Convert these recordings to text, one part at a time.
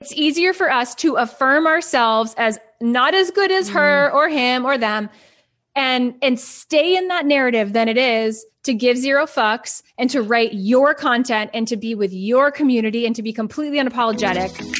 It's easier for us to affirm ourselves as not as good as her mm. or him or them and and stay in that narrative than it is to give zero fucks and to write your content and to be with your community and to be completely unapologetic.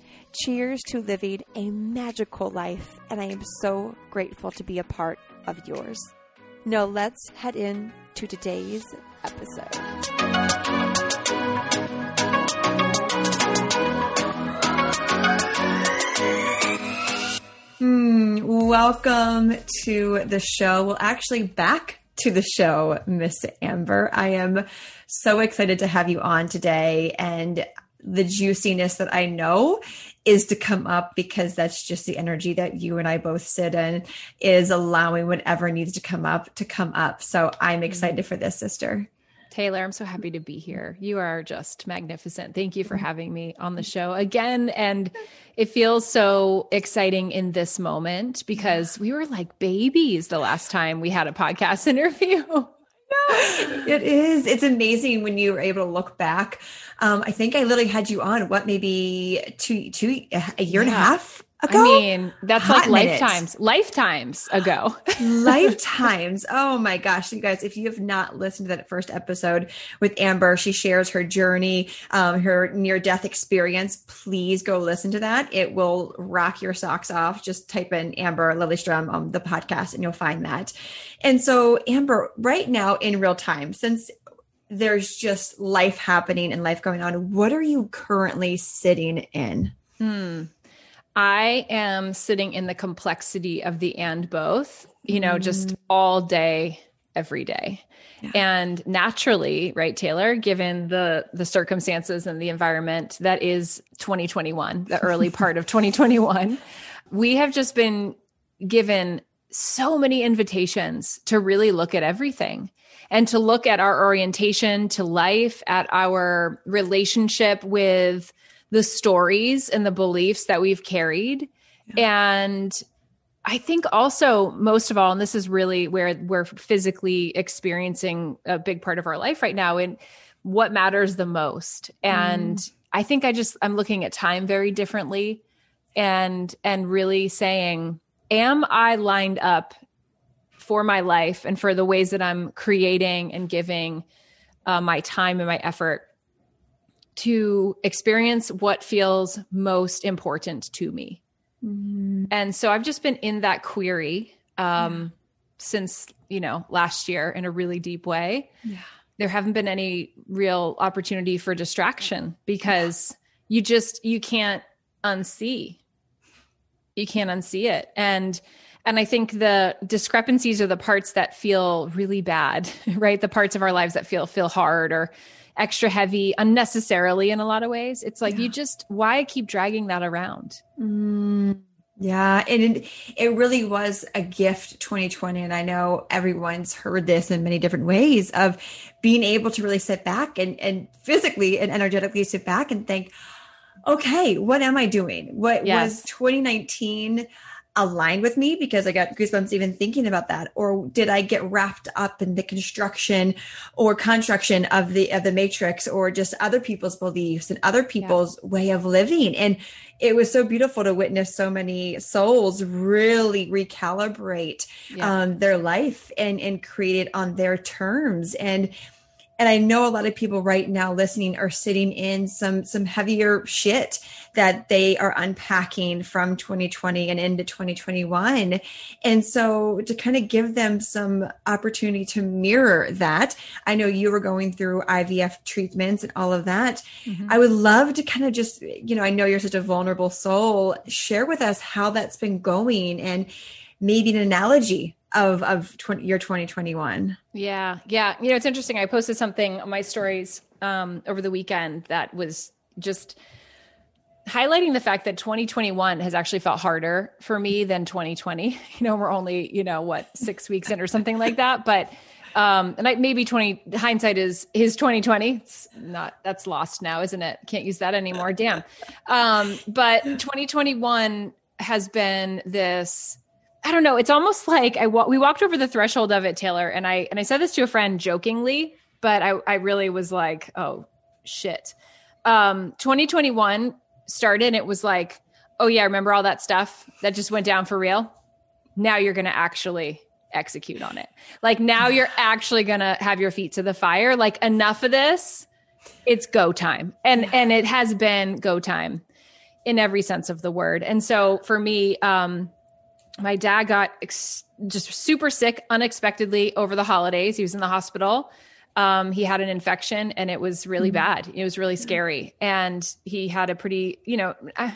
Cheers to living a magical life, and I am so grateful to be a part of yours. Now, let's head in to today's episode. Hmm, welcome to the show. Well, actually, back to the show, Miss Amber. I am so excited to have you on today. And the juiciness that I know is to come up because that's just the energy that you and I both sit in is allowing whatever needs to come up to come up. So I'm mm-hmm. excited for this, sister. Taylor, I'm so happy to be here. You are just magnificent. Thank you for mm-hmm. having me on the show again. And it feels so exciting in this moment because we were like babies the last time we had a podcast interview. it is. It's amazing when you were able to look back. Um, I think I literally had you on what maybe two, two, a year yeah. and a half ago. I mean, that's Hot like lifetimes, lifetimes ago. lifetimes. Oh my gosh. You guys, if you have not listened to that first episode with Amber, she shares her journey, um, her near death experience. Please go listen to that. It will rock your socks off. Just type in Amber Lilyestrom on the podcast and you'll find that. And so, Amber, right now in real time, since there's just life happening and life going on, what are you currently sitting in? Hmm. I am sitting in the complexity of the and both, you know, mm. just all day, every day. Yeah. And naturally, right, Taylor, given the the circumstances and the environment that is 2021, the early part of 2021, we have just been given so many invitations to really look at everything and to look at our orientation to life, at our relationship with the stories and the beliefs that we've carried. Yeah. And I think also most of all, and this is really where we're physically experiencing a big part of our life right now and what matters the most. And mm. I think I just I'm looking at time very differently and and really saying, am I lined up for my life and for the ways that I'm creating and giving uh, my time and my effort to experience what feels most important to me. Mm-hmm. And so I've just been in that query um, yeah. since, you know, last year in a really deep way. Yeah. There haven't been any real opportunity for distraction because yeah. you just you can't unsee. You can't unsee it. And and I think the discrepancies are the parts that feel really bad, right? The parts of our lives that feel feel hard or extra heavy unnecessarily in a lot of ways. It's like yeah. you just why keep dragging that around? Mm, yeah, and it, it really was a gift 2020 and I know everyone's heard this in many different ways of being able to really sit back and and physically and energetically sit back and think okay, what am I doing? What yes. was 2019 aligned with me because I got goosebumps even thinking about that? Or did I get wrapped up in the construction or construction of the of the matrix or just other people's beliefs and other people's yeah. way of living? And it was so beautiful to witness so many souls really recalibrate yeah. um, their life and and create it on their terms. And and i know a lot of people right now listening are sitting in some some heavier shit that they are unpacking from 2020 and into 2021 and so to kind of give them some opportunity to mirror that i know you were going through ivf treatments and all of that. Mm-hmm. i would love to kind of just you know i know you're such a vulnerable soul. Share with us how that's been going and maybe an analogy of of 20, your 2021 yeah. Yeah. You know it's interesting. I posted something on my stories um, over the weekend that was just highlighting the fact that 2021 has actually felt harder for me than 2020 you know we're only you know what six weeks in or something like that. But um and I, maybe 20 hindsight is his 2020 it's not that's lost now isn't it? Can't use that anymore. Damn. Um but 2021 has been this I don't know. It's almost like I we walked over the threshold of it, Taylor, and I and I said this to a friend jokingly, but I I really was like, oh shit. Um, 2021 started, and it was like, oh yeah, remember all that stuff that just went down for real? Now you're gonna actually execute on it. Like now you're actually gonna have your feet to the fire. Like enough of this. It's go time, and and it has been go time in every sense of the word. And so for me, um my dad got ex- just super sick unexpectedly over the holidays. He was in the hospital. Um, he had an infection and it was really mm-hmm. bad. It was really scary. And he had a pretty, you know, uh,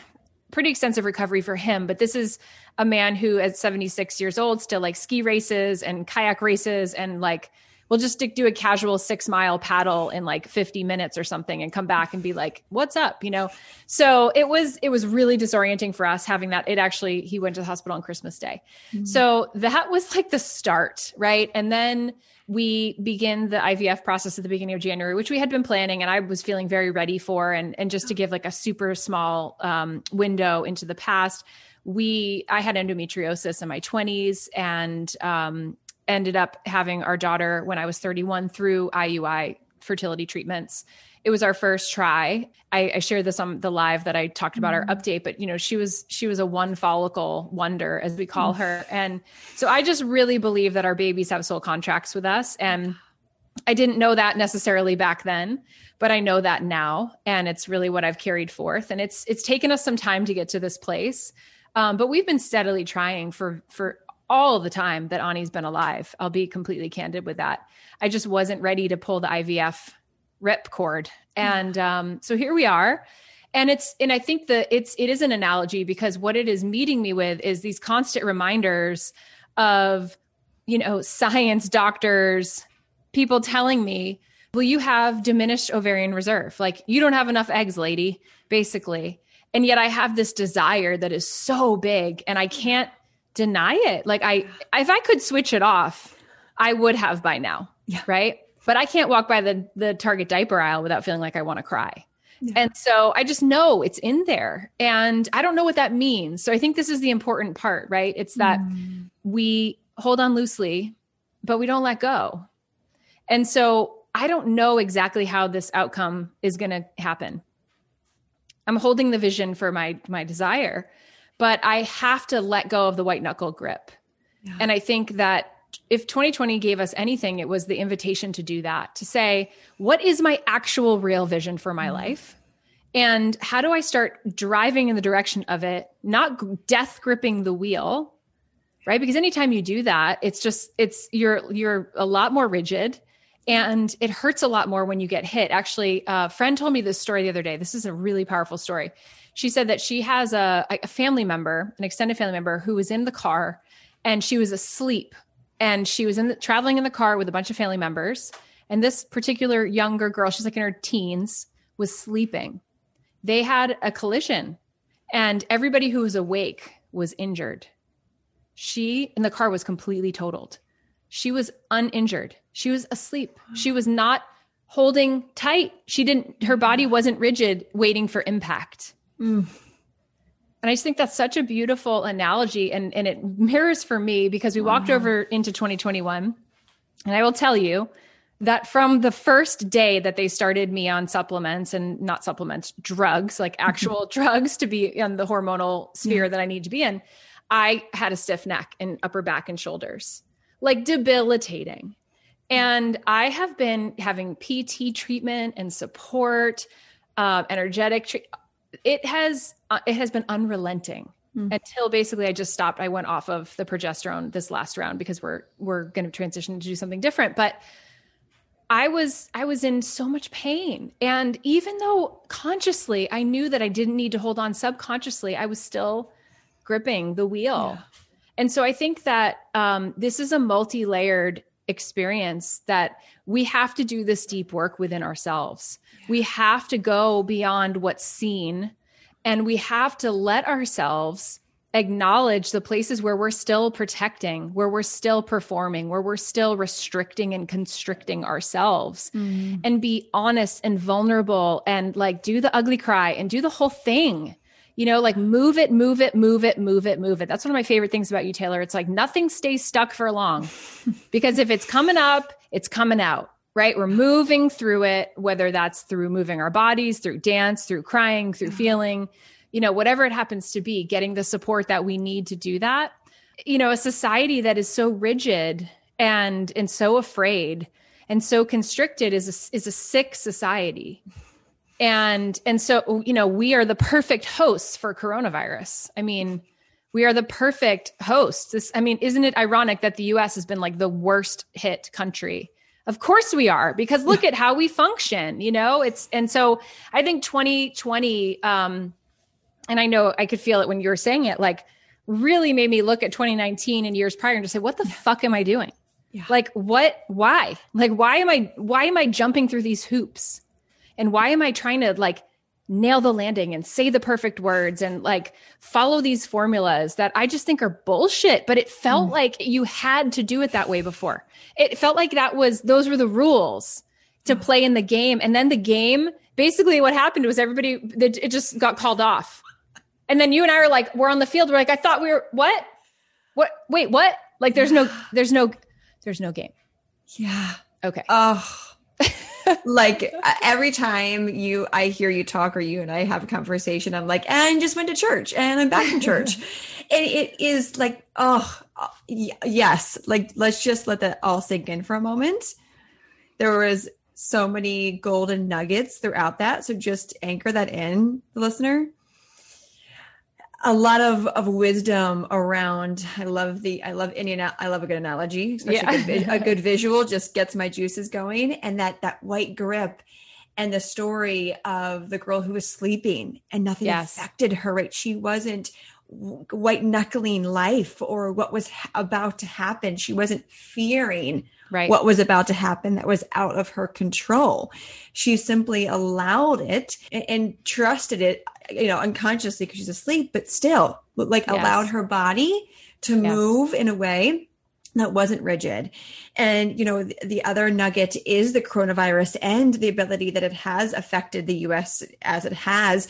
pretty extensive recovery for him. But this is a man who, at 76 years old, still like ski races and kayak races and like we'll just do a casual six mile paddle in like 50 minutes or something and come back and be like what's up? You know? So it was it was really disorienting for us having that. It actually he went to the hospital on christmas day. Mm-hmm. so that was like the start right? And then we begin the IVF process at the beginning of January, which we had been planning and I was feeling very ready for. And, and just to give like a super small um, window into the past, we I had endometriosis in my 20s and um, ended up having our daughter when I was 31 through IUI fertility treatments. It was our first try. I, I shared this on the live that I talked about mm-hmm. our update, but you know, she was she was a one follicle wonder, as we call mm-hmm. her. And so I just really believe that our babies have soul contracts with us. And I didn't know that necessarily back then, but I know that now. And it's really what I've carried forth. And it's it's taken us some time to get to this place. Um, but we've been steadily trying for for all the time that Ani's been alive. I'll be completely candid with that. I just wasn't ready to pull the IVF rip cord. And um, so here we are. And it's and I think that it's it is an analogy because what it is meeting me with is these constant reminders of, you know, science doctors, people telling me, well, you have diminished ovarian reserve. Like you don't have enough eggs, lady, basically. And yet I have this desire that is so big and I can't deny it. Like I, if I could switch it off, I would have by now. Yeah. Right. But I can't walk by the the Target diaper aisle without feeling like I want to cry. Yeah. And so I just know it's in there. And I don't know what that means. So I think this is the important part, right? It's that mm. we hold on loosely, but we don't let go. And so I don't know exactly how this outcome is going to happen. I'm holding the vision for my my desire, but I have to let go of the white knuckle grip. Yeah. And I think that if 2020 gave us anything, it was the invitation to do that, to say, what is my actual real vision for my mm-hmm. life? And how do I start driving in the direction of it, not death gripping the wheel, right? Because anytime you do that, it's just, it's, you're, you're a lot more rigid and it hurts a lot more when you get hit. Actually, a friend told me this story the other day. This is a really powerful story she said that she has a, a family member, an extended family member, who was in the car and she was asleep. And she was in the, traveling in the car with a bunch of family members. And this particular younger girl she's like in her teens was sleeping. They had a collision and everybody who was awake was injured. She in the car was completely totaled. She was uninjured. She was asleep. She was not holding tight. She didn't her body wasn't rigid waiting for impact Mm. And I just think that's such a beautiful analogy. And, and it mirrors for me because we walked over into 2021. And I will tell you that from the first day that they started me on supplements and not supplements, drugs, like actual drugs to be in the hormonal sphere yeah. that I need to be in, I had a stiff neck and upper back and shoulders, like debilitating. And I have been having PT treatment and support, uh, energetic. Tre- it has uh, it has been unrelenting mm. until basically I just stopped. I went off of the progesterone this last round because we're we're going to transition to do something different. But I was I was in so much pain, and even though consciously I knew that I didn't need to hold on, subconsciously I was still gripping the wheel. Yeah. And so I think that um, this is a multi layered experience that we have to do this deep work within ourselves. Yeah. We have to go beyond what's seen and we have to let ourselves acknowledge the places where we're still protecting, where we're still performing, where we're still restricting and constricting ourselves mm. and be honest and vulnerable and like do the ugly cry and do the whole thing you know, like move it, move it, move it, move it, move it. That's one of my favorite things about you, Taylor. It's like nothing stays stuck for long because if it's coming up, it's coming out, right? We're moving through it, whether that's through moving our bodies, through dance, through crying, through feeling, you know, whatever it happens to be, getting the support that we need to do that. You know, a society that is so rigid and and so afraid and so constricted is a, is a sick society and and so you know we are the perfect hosts for coronavirus. I mean we are the perfect hosts. This i mean isn't it ironic that the us has been like the worst hit country? Of course we are because look at how we function you know? It's and so i think 2020 um and i know i could feel it when you were saying it like really made me look at 2019 and years prior and just say what the fuck am i doing? Yeah. like what why? Like why am i why am i jumping through these hoops and why am I trying to like nail the landing and say the perfect words and like follow these formulas that I just think are bullshit. But it felt mm. like you had to do it that way before. It felt like that was, those were the rules to mm. play in the game. And then the game, basically what happened was everybody, it just got called off. And then you and I were like, we're on the field. We're like, I thought we were, what? What? Wait, what? Like there's no, there's no, there's no game. Yeah. Okay. Oh, like uh, every time you I hear you talk or you and I have a conversation, I'm like, and just went to church and I'm back from church. and it is like, oh yes, like let's just let that all sink in for a moment. There was so many golden nuggets throughout that. So just anchor that in, the listener a lot of, of wisdom around i love the i love indian i love a good analogy especially yeah. a, good, a good visual just gets my juices going and that that white grip and the story of the girl who was sleeping and nothing yes. affected her right she wasn't white knuckling life or what was about to happen she wasn't fearing right. what was about to happen that was out of her control. She simply allowed it and, and trusted it, you know, unconsciously because she's asleep, but still like yes. allowed her body to yes. move in a way that wasn't rigid. And, you know, the, the, other nugget is the coronavirus and the ability that it has affected the US as it has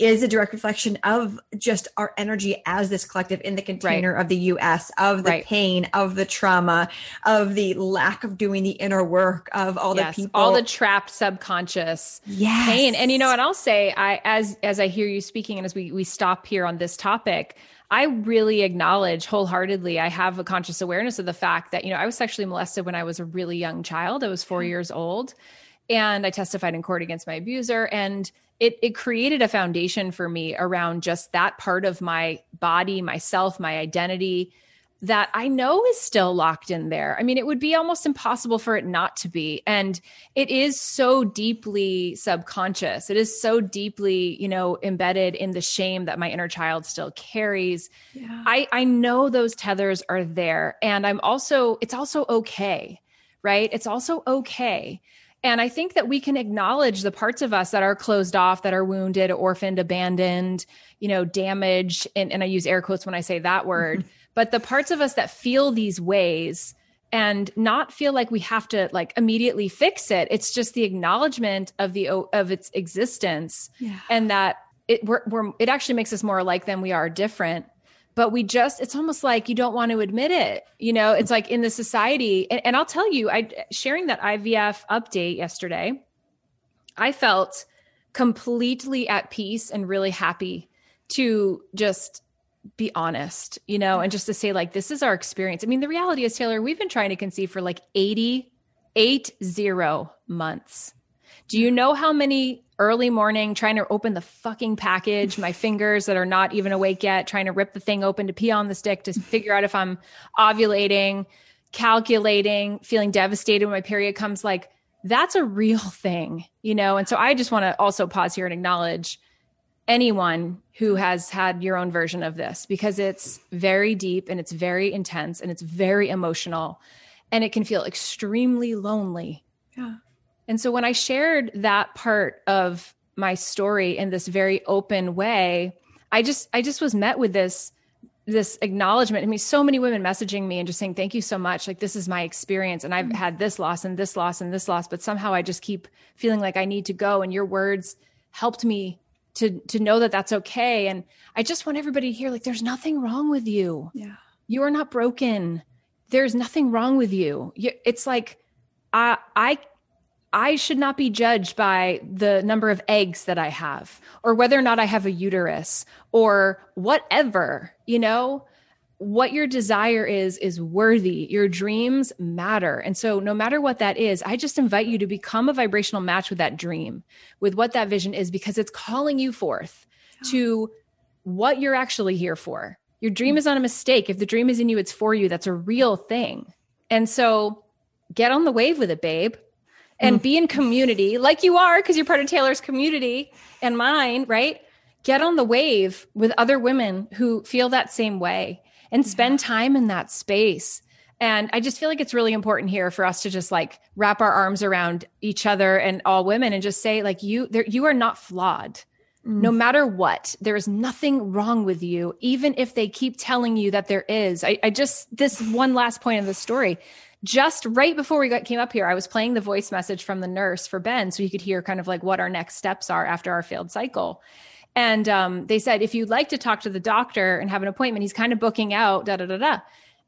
is a direct reflection of just our energy as this collective in the container right. of the US, of the right. pain, of the trauma, of the lack of doing the inner work, of all yes. the people, all the trapped subconscious yes. pain. And you know, and I'll say, I as as I hear you speaking, and as we we stop here on this topic. I really acknowledge wholeheartedly. I have a conscious awareness of the fact that, you know, I was sexually molested when I was a really young child. I was four years old and I testified in court against my abuser. And it it created a foundation for me around just that part of my body, myself, my identity that I know is still locked in there. I mean, it would be almost impossible for it not to be. And it is so deeply subconscious. It is so deeply, you know, embedded in the shame that my inner child still carries. Yeah. I I know those tethers are there and I'm also it's also okay. Right? It's also okay and I think that we can acknowledge the parts of us that are closed off, that are wounded, orphaned, abandoned, you know, damaged. And, and I use air quotes when I say that word, mm-hmm. but the parts of us that feel these ways and not feel like we have to like immediately fix it. It's just the acknowledgement of the of its existence, yeah. and that it we're, we're it actually makes us more alike than we are different but we just it's almost like you don't want to admit it you know? It's like in the society and, and i'll tell you i sharing that ivf update yesterday i felt completely at peace and really happy to just be honest you know and just to say like this is our experience. I mean the reality is taylor we've been trying to conceive for like 80 eight zero months. Do you know how many early morning trying to open the fucking package, my fingers that are not even awake yet, trying to rip the thing open to pee on the stick to figure out if I'm ovulating, calculating, feeling devastated when my period comes like that's a real thing, you know? And so I just want to also pause here and acknowledge anyone who has had your own version of this because it's very deep and it's very intense and it's very emotional and it can feel extremely lonely. Yeah. And so when I shared that part of my story in this very open way, I just I just was met with this this acknowledgement. I mean, so many women messaging me and just saying, Thank you so much. Like, this is my experience. And I've mm-hmm. had this loss and this loss and this loss, but somehow I just keep feeling like I need to go. And your words helped me to to know that that's okay. And I just want everybody to hear like, there's nothing wrong with you. Yeah. You are not broken. There's nothing wrong with you. It's like, I, I I should not be judged by the number of eggs that I have or whether or not I have a uterus or whatever, you know? What your desire is, is worthy. Your dreams matter. And so, no matter what that is, I just invite you to become a vibrational match with that dream, with what that vision is, because it's calling you forth to what you're actually here for. Your dream is not a mistake. If the dream is in you, it's for you. That's a real thing. And so, get on the wave with it, babe and mm. be in community like you are because you're part of Taylor's community and mine, right? Get on the wave with other women who feel that same way and spend time in that space. And I just feel like it's really important here for us to just like wrap our arms around each other and all women and just say like you there you are not flawed. Mm. No matter what, there is nothing wrong with you, even if they keep telling you that there is. I, I just, this one last point of the story just right before we got came up here, I was playing the voice message from the nurse for Ben, so he could hear kind of like what our next steps are after our failed cycle. And um, they said, if you'd like to talk to the doctor and have an appointment, he's kind of booking out, da da da da.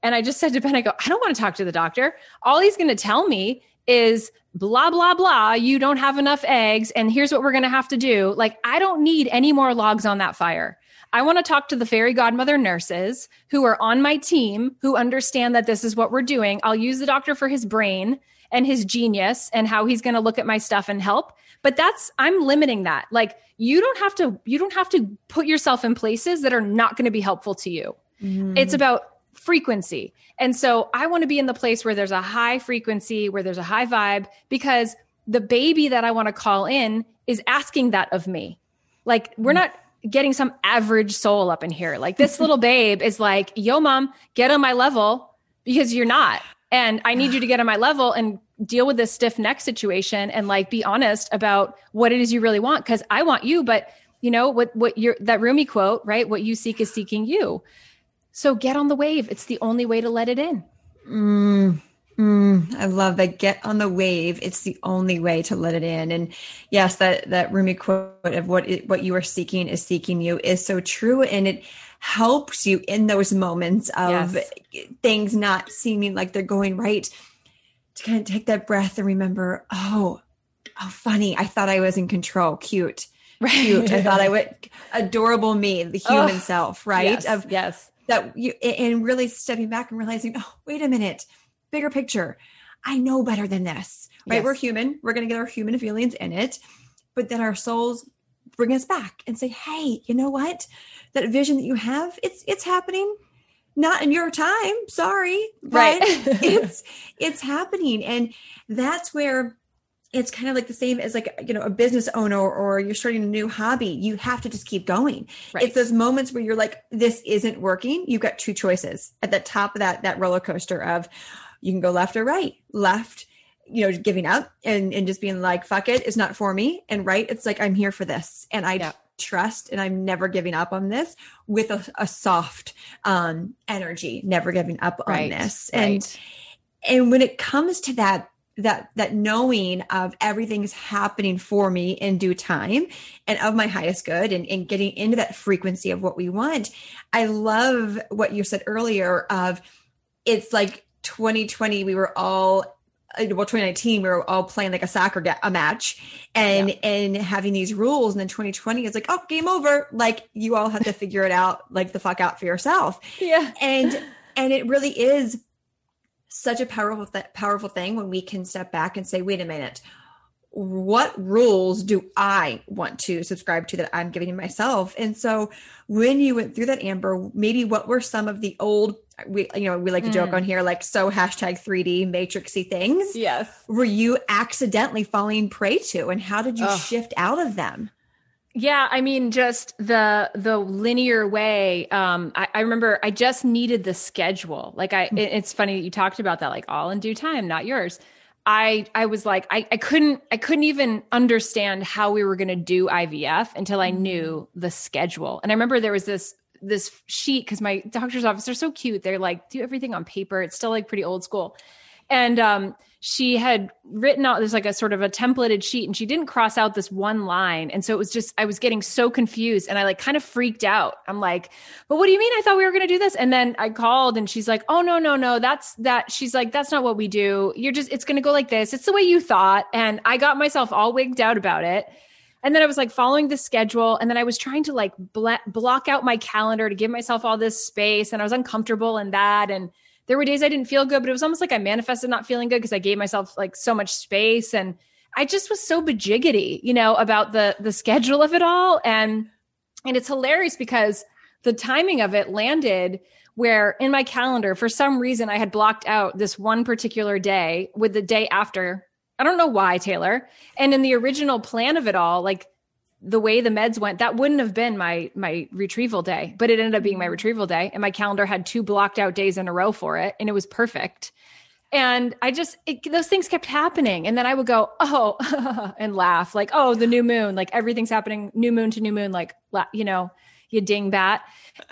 And I just said to Ben, I go, I don't want to talk to the doctor. All he's going to tell me is blah, blah, blah. You don't have enough eggs. And here's what we're going to have to do. Like, I don't need any more logs on that fire. I want to talk to the fairy godmother nurses who are on my team who understand that this is what we're doing. I'll use the doctor for his brain and his genius and how he's going to look at my stuff and help. But that's I'm limiting that. Like you don't have to you don't have to put yourself in places that are not going to be helpful to you. Mm. It's about frequency. And so I want to be in the place where there's a high frequency, where there's a high vibe because the baby that I want to call in is asking that of me. Like we're mm. not getting some average soul up in here. Like this little babe is like, yo, mom, get on my level because you're not. And I need you to get on my level and deal with this stiff neck situation and like be honest about what it is you really want. Cause I want you, but you know, what, what you're that Rumi quote, right? What you seek is seeking you. So get on the wave. It's the only way to let it in. Mm. Mm, I love that. Get on the wave. It's the only way to let it in. And yes, that that Rumi quote of what it, what you are seeking is seeking you is so true, and it helps you in those moments of yes. things not seeming like they're going right. To kind of take that breath and remember, oh, oh, funny. I thought I was in control. Cute, right. cute. I thought I would adorable me, the human oh, self, right? Yes, of yes, that you and really stepping back and realizing, oh, wait a minute bigger picture. I know better than this, right? Yes. We're human. We're going to get our human feelings in it, but then our souls bring us back and say, "Hey, you know what? That vision that you have, it's it's happening. Not in your time. Sorry, right? it's it's happening, and that's where it's kind of like the same as like you know a business owner or you're starting a new hobby you have to just keep going right. it's those moments where you're like this isn't working you've got two choices at the top of that that roller coaster of you can go left or right. Left, you know, giving up and, and just being like, fuck it, it's not for me. And right, it's like, I'm here for this. And I yeah. trust and I'm never giving up on this with a, a soft um, energy, never giving up right. on this. And, right. and when it comes to that, that that knowing of everything's happening for me in due time and of my highest good and, and getting into that frequency of what we want i love what you said earlier of it's like 2020 we were all uh, well 2019 we were all playing like a soccer ga- a match. And yeah. and having these rules and then 2020 is like oh game over. Like you all have to figure it out like the fuck out for yourself. Yeah. And and it really is such a powerful th- powerful thing when we can step back and say, wait a minute, what rules do I want to subscribe to that I'm giving myself? And so when you went through that, Amber, maybe what were some of the old we you know we like to joke mm. on here like so hashtag 3d matrixy things yes were you accidentally falling prey to and how did you Ugh. shift out of them yeah, I mean, just the the linear way. Um, I, I remember I just needed the schedule. Like I, it, it's funny that you talked about that. Like all in due time, not yours. I I was like I, I couldn't I couldn't even understand how we were going to do IVF until I knew mm. the schedule. And I remember there was this this sheet because my doctor's office are so cute. They're like do everything on paper. It's still like pretty old school. And um, she had written out there's like a sort of a templated sheet and she didn't cross out this one line and so it was just i was getting so confused and i like kind of freaked out i'm like but what do you mean i thought we were going to do this and then i called and she's like oh no no no that's that she's like that's not what we do you're just it's going to go like this it's the way you thought and i got myself all wigged out about it and then I was like following the schedule. And then I was trying to like bl- block out my calendar to give myself all this space. And I was uncomfortable in that. And there were days I didn't feel good, but it was almost like I manifested not feeling good because I gave myself like so much space and I just was so bejiggity, you know, about the the schedule of it all and and it's hilarious because the timing of it landed where in my calendar for some reason I had blocked out this one particular day with the day after. I don't know why, Taylor. And in the original plan of it all, like the way the meds went, that wouldn't have been my my retrieval day, but it ended up being my mm-hmm. retrieval day, and my calendar had two blocked out days in a row for it, and it was perfect. And I just it, those things kept happening, and then I would go oh and laugh like oh the new moon, like everything's happening new moon to new moon, like you know you ding dingbat,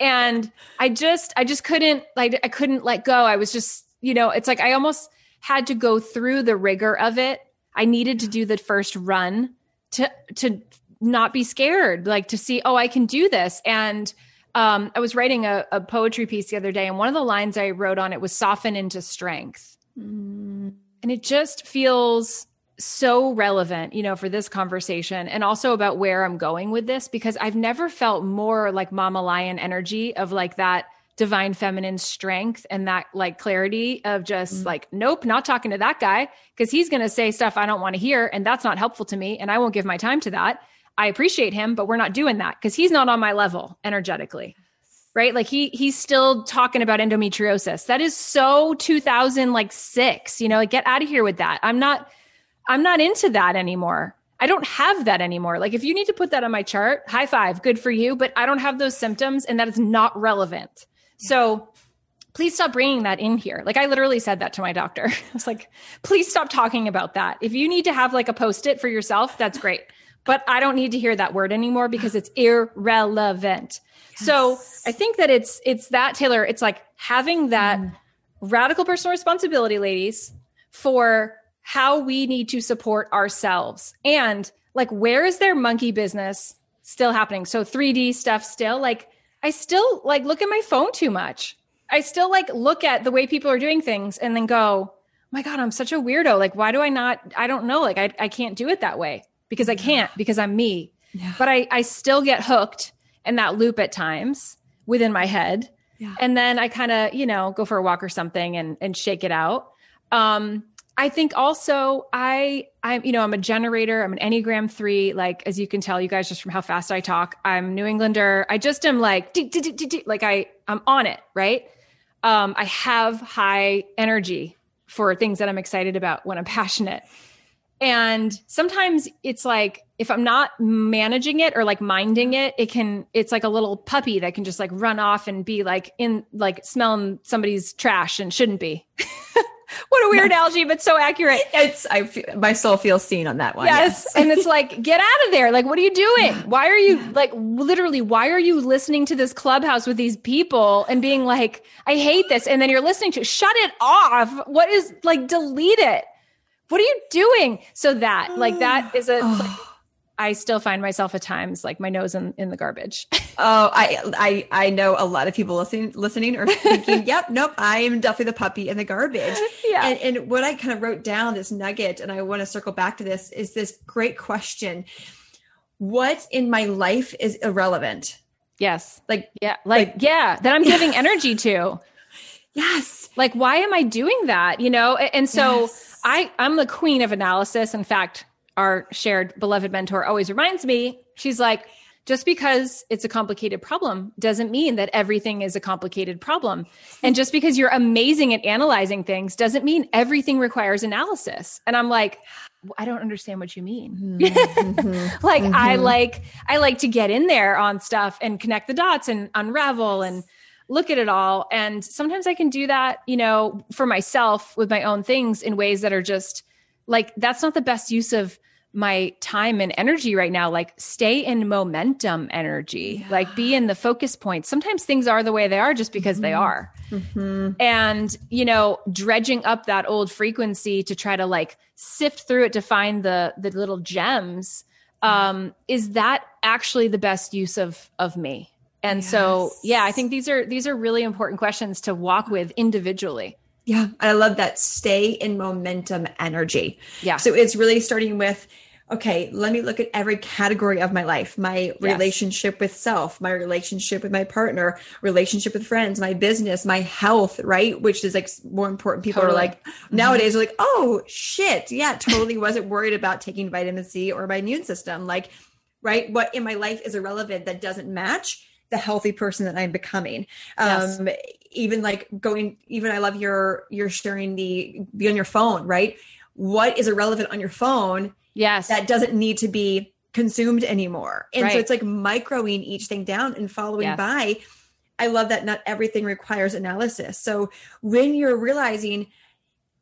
and I just I just couldn't like I couldn't let go. I was just you know it's like I almost had to go through the rigor of it. I needed to do the first run to to not be scared, like to see, oh, I can do this. And um, I was writing a, a, poetry piece the other day, and one of the lines I wrote on it was soften into strength. Mm. And it just feels so relevant, you know, for this conversation and also about where I'm going with this because I've never felt more like mama lion energy of like that divine feminine strength and that like clarity of just mm. like, nope, not talking to that guy because he's going to say stuff I don't want to hear. And that's not helpful to me. And I won't give my time to that. I appreciate him, but we're not doing that because he's not on my level energetically. Right? Like he he's still talking about endometriosis. That is so 2000 like 6, you know, like get out of here with that. I'm not I'm not into that anymore. I don't have that anymore. Like if you need to put that on my chart, high five, good for you, but I don't have those symptoms and that is not relevant. Yeah. So please stop bringing that in here. Like I literally said that to my doctor. I was like, please stop talking about that. If you need to have like a post it for yourself, that's great but I don't need to hear that word anymore because it's irrelevant. Yes. So I think that it's it's that Taylor, it's like having that mm. radical personal responsibility, ladies, for how we need to support ourselves. And like where is their monkey business still happening? So 3D stuff still like I still like look at my phone too much. I still like look at the way people are doing things and then go, my God, I'm such a weirdo. Like, why do I not? I don't know. Like, I, I can't do it that way because I can't because I'm me. Yeah. But I I still get hooked in that loop at times within my head. Yeah. And then I kind of, you know, go for a walk or something and and shake it out. Um I think also I I'm you know I'm a generator. I'm an Enneagram three. Like as you can tell, you guys just from how fast I talk, I'm New Englander. I just am like like I I'm on it right. Um, I have high energy for things that I'm excited about when I'm passionate. And sometimes it's like if I'm not managing it or like minding it, it can it's like a little puppy that can just like run off and be like in like smelling somebody's trash and shouldn't be. what a weird analogy, but so accurate. It's I feel, my soul feels seen on that one. Yes, yes. and it's like get out of there. Like, what are you doing? Why are you like literally? Why are you listening to this clubhouse with these people and being like, I hate this, and then you're listening to shut it off. What is like delete it? What are you doing? So that, like, that is a. Like, oh. I still find myself at times like my nose in, in the garbage. oh, I, I I know a lot of people listening listening are thinking, "Yep, nope, I am definitely the puppy in the garbage." Yeah. And, and what I kind of wrote down this nugget, and I want to circle back to this, is this great question: What in my life is irrelevant? Yes. Like yeah, like, like yeah, that I'm giving energy to. Yes. Like, why am I doing that? You know? And so Yes. I, I'm the queen of analysis. In fact, our shared beloved mentor always reminds me, she's like, just because it's a complicated problem doesn't mean that everything is a complicated problem. And just because you're amazing at analyzing things doesn't mean everything requires analysis. And I'm like, I don't understand what you mean. Mm-hmm. like I like I like to get in there on stuff and connect the dots and unravel and look at it all. And sometimes I can do that, you know, for myself with my own things in ways that are just like that's not the best use of my time and energy right now. Like stay in momentum energy. Like be in the focus point. Sometimes things are the way they are just because they are. And you know dredging up that old frequency to try to like sift through it to find the the little gems um is that actually the best use of of me and so yeah i think these are these are really important questions to walk with individually Yeah, I love that stay in momentum energy. Yeah. So it's really starting with okay, let me look at every category of my life my relationship with self, my relationship with my partner, relationship with friends, my business, my health, right? Which is like more important. People Totally. are like, nowadays, mm-hmm. are like, oh shit. Yeah, totally wasn't worried about taking vitamin C or my immune system. Like, right? What in my life is irrelevant that doesn't match the healthy person that I'm becoming. Yes. Um, even like going, even I love your, you're sharing the, be on your phone, right? What is irrelevant on your phone yes that doesn't need to be consumed anymore. And Right. so it's like microing each thing down and following Yes. by. I love that not everything requires analysis. So when you're realizing,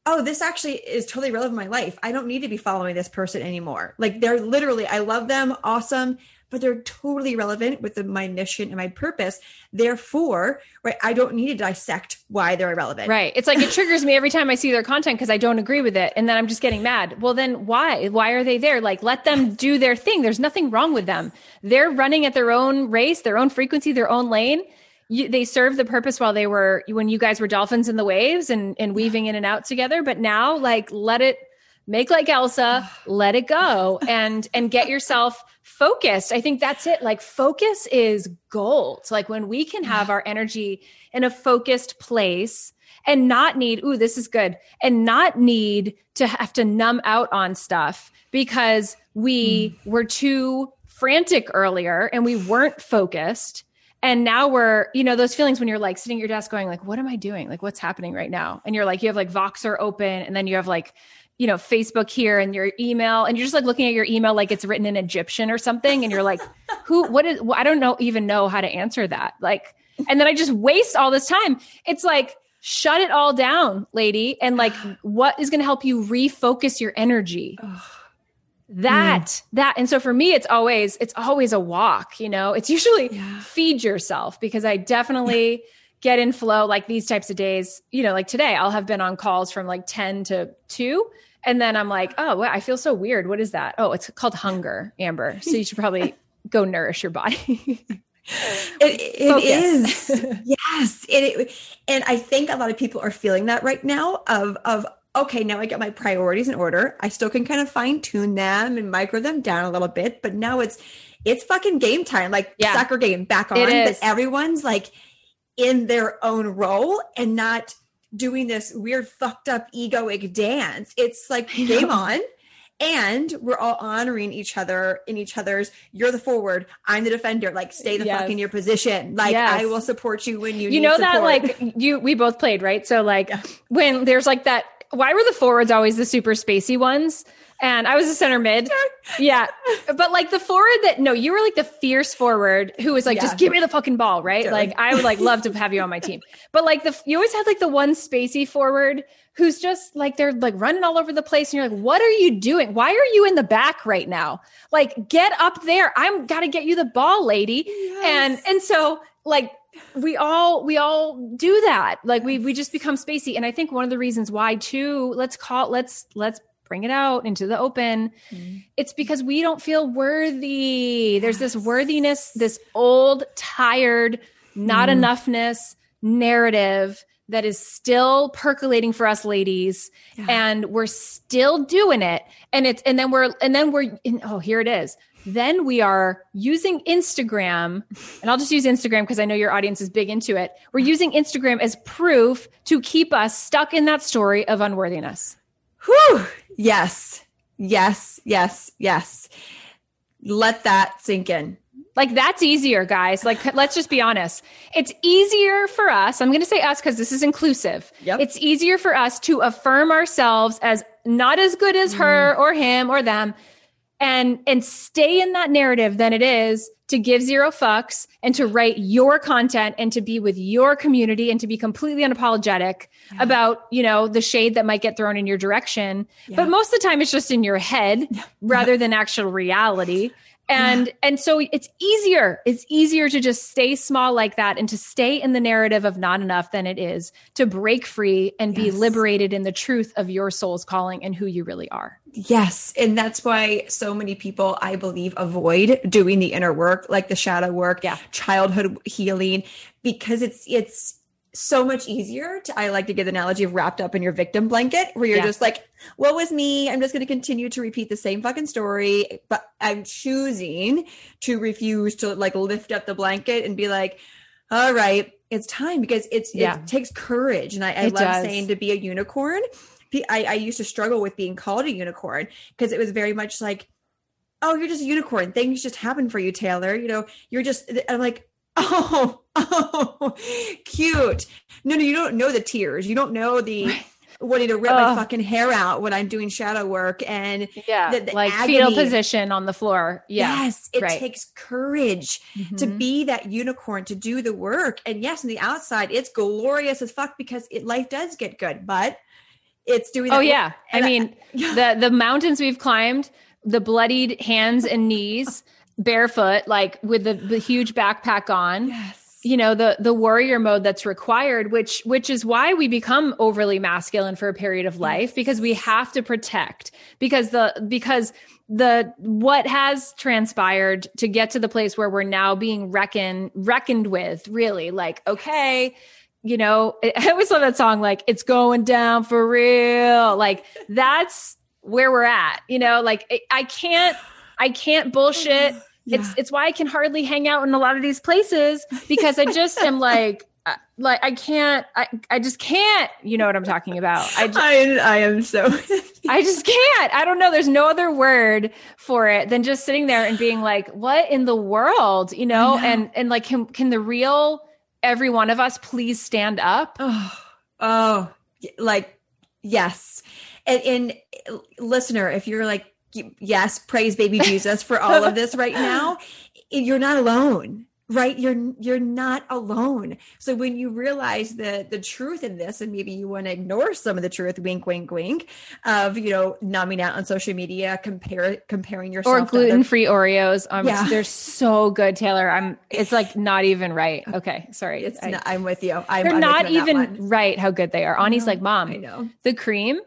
oh, this actually is totally relevant in my life, I don't need to be following this person anymore. Like they're literally, I love them, awesome, but they're totally relevant with the, my mission and my purpose. Therefore, right, I don't need to dissect why they're irrelevant. Right. It's like it triggers me every time I see their content because I don't agree with it. And then I'm just getting mad. Well, then why? Why are they there? Like, let them do their thing. There's nothing wrong with them. They're running at their own race, their own frequency, their own lane. You, they served the purpose while they were, when you guys were dolphins in the waves and, and weaving in and out together. But now, like, let it make like Elsa, let it go and, and get yourself focused. I think that's it. Like, focus is gold. Like, when we can have our energy in a focused place and not need, ooh, this is good, and not need to have to numb out on stuff because we hmm. were too frantic earlier and we weren't focused. And now we're, you know, those feelings when you're like sitting at your desk going, like, what am I doing? Like, what's happening right now? And you're like, you have like Voxer open and then you have like, you know, Facebook here and your email, and you're just like looking at your email like it's written in Egyptian or something. And you're like, who, what is, well, I don't know, even know how to answer that. Like, and then I just waste all this time. It's like, shut it all down, lady. And like, what is going to help you refocus your energy? That, mm. that. And so for me, it's always, it's always a walk, you know, it's usually Yeah. feed yourself because I definitely get in flow like these types of days, you know, like today I'll have been on calls from like 10 to 2 and then I'm like, "Oh, well, I feel so weird. What is that?" Oh, it's called hunger, Amber. So you should probably go nourish your body. It, it is. yes. It, it- and I think a lot of people are feeling that right now of, of, okay, now I get my priorities in order. I still can kind of fine tune them and micro them down a little bit, but now it's, it's fucking game time, like Yeah. soccer game back on, but everyone's like in their own role and not doing this weird fucked up egoic dance. It's like game on. And we're all honoring each other in each other's. You're the forward. I'm the defender. Like, stay the Yes. fuck in your position. Like, Yes. I will support you when you. you know that like you we both played, right? So like when there's like that why were the forwards always the super spacey ones? And I was a center mid. Yeah. But like the forward that no, you were like the fierce forward who was like, Yeah. just give me the fucking ball, right? Totally. Like I would like love to have you on my team. But like the you always had like the one spacey forward who's just like they're like running all over the place and you're like, what are you doing? Why are you in the back right now? Like get up there. I'm gotta get you the ball, lady. And and so like we all we all do that like we we just become spacey and i think one of the reasons why too let's call let's let's bring it out into the open Mhm. it's because we don't feel worthy there's this worthiness this old tired not Mm. enoughness narrative that is still percolating for us ladies Yeah. and we're still doing it and it's and then we're and then we're in, oh here it is then we are using Instagram, and I'll just use Instagram because I know your audience is big into it. We're using Instagram as proof to keep us stuck in that story of unworthiness. Whew. Yes. Yes. Yes. Yes. Let that sink in. Like that's easier, guys. Like let's just be honest. It's easier for us. I'm going to say us because this is inclusive. Yep. It's easier for us to affirm ourselves as not as good as mm-hmm. her or him or them and and stay in that narrative than it is to give zero fucks and to write your content and to be with your community and to be completely unapologetic Yeah. about you know the shade that might get thrown in your direction Yeah. but most of the time it's just in your head rather than actual reality and and so it's easier it's easier to just stay small like that and to stay in the narrative of not enough than it is to break free and be liberated in the truth of your soul's calling and who you really are Yes. And that's why so many people, I believe, avoid doing the inner work, like the shadow work, Yeah. childhood healing, because it's, it's, so much easier to I like to give the analogy of wrapped up in your victim blanket where you're Yeah. just like, what was me? I'm just gonna continue to repeat the same fucking story, but I'm choosing to refuse to like lift up the blanket and be like, all right, it's time because it's Yeah. it takes courage. And I, I love does. saying to be a unicorn. I, I used to struggle with being called a unicorn because it was very much like, oh, you're just a unicorn. Things just happen for you, Taylor. You know, you're just, I'm like, oh, oh, cute. No, no, you don't know the tears. You don't know the wanting to rip my fucking hair out when I'm doing shadow work. And yeah The- the like fetal position on the floor yeah yes, it right. takes courage to Mhm. be that unicorn, to do the work. And yes, on the outside, it's glorious as fuck because it life does get good, but it's doing oh yeah i mean the the mountains we've climbed the bloodied hands and knees barefoot like with the, the huge backpack on. Yes. you know the the warrior mode that's required which which is why we become overly masculine for a period of life because we have to protect because the because the what has transpired to get to the place where we're now being reckoned reckoned with really like okay you know i always love that song like it's going down for real. Like that's where we're at you know like I- can't i can't oh, bullshit it's Yeah. it's why I can hardly hang out in a lot of these places because I just am like uh, like I can't I I just can't you know what I'm talking about. I just, I, I am so I just can't. I don't know. There's no other word for it than just sitting there and being like what in the world you know, know. and and like can can the real every one of us please stand up? Oh, oh like yes. And, and listener if you're like yes praise baby jesus for all of this right now. You're not alone right? You're you're not alone. So when you realize the the truth in this and maybe you want to ignore some of the truth wink wink wink of you know numbing out on social media compare comparing yourself or to other- gluten-free Oreos. Um Yeah. they're so good Taylor. I'm it's like not even right. Okay sorry. It's I- not, i'm with you. I'm they're I'm not you on that one. even right how good they are. Ani's like mom i know. the cream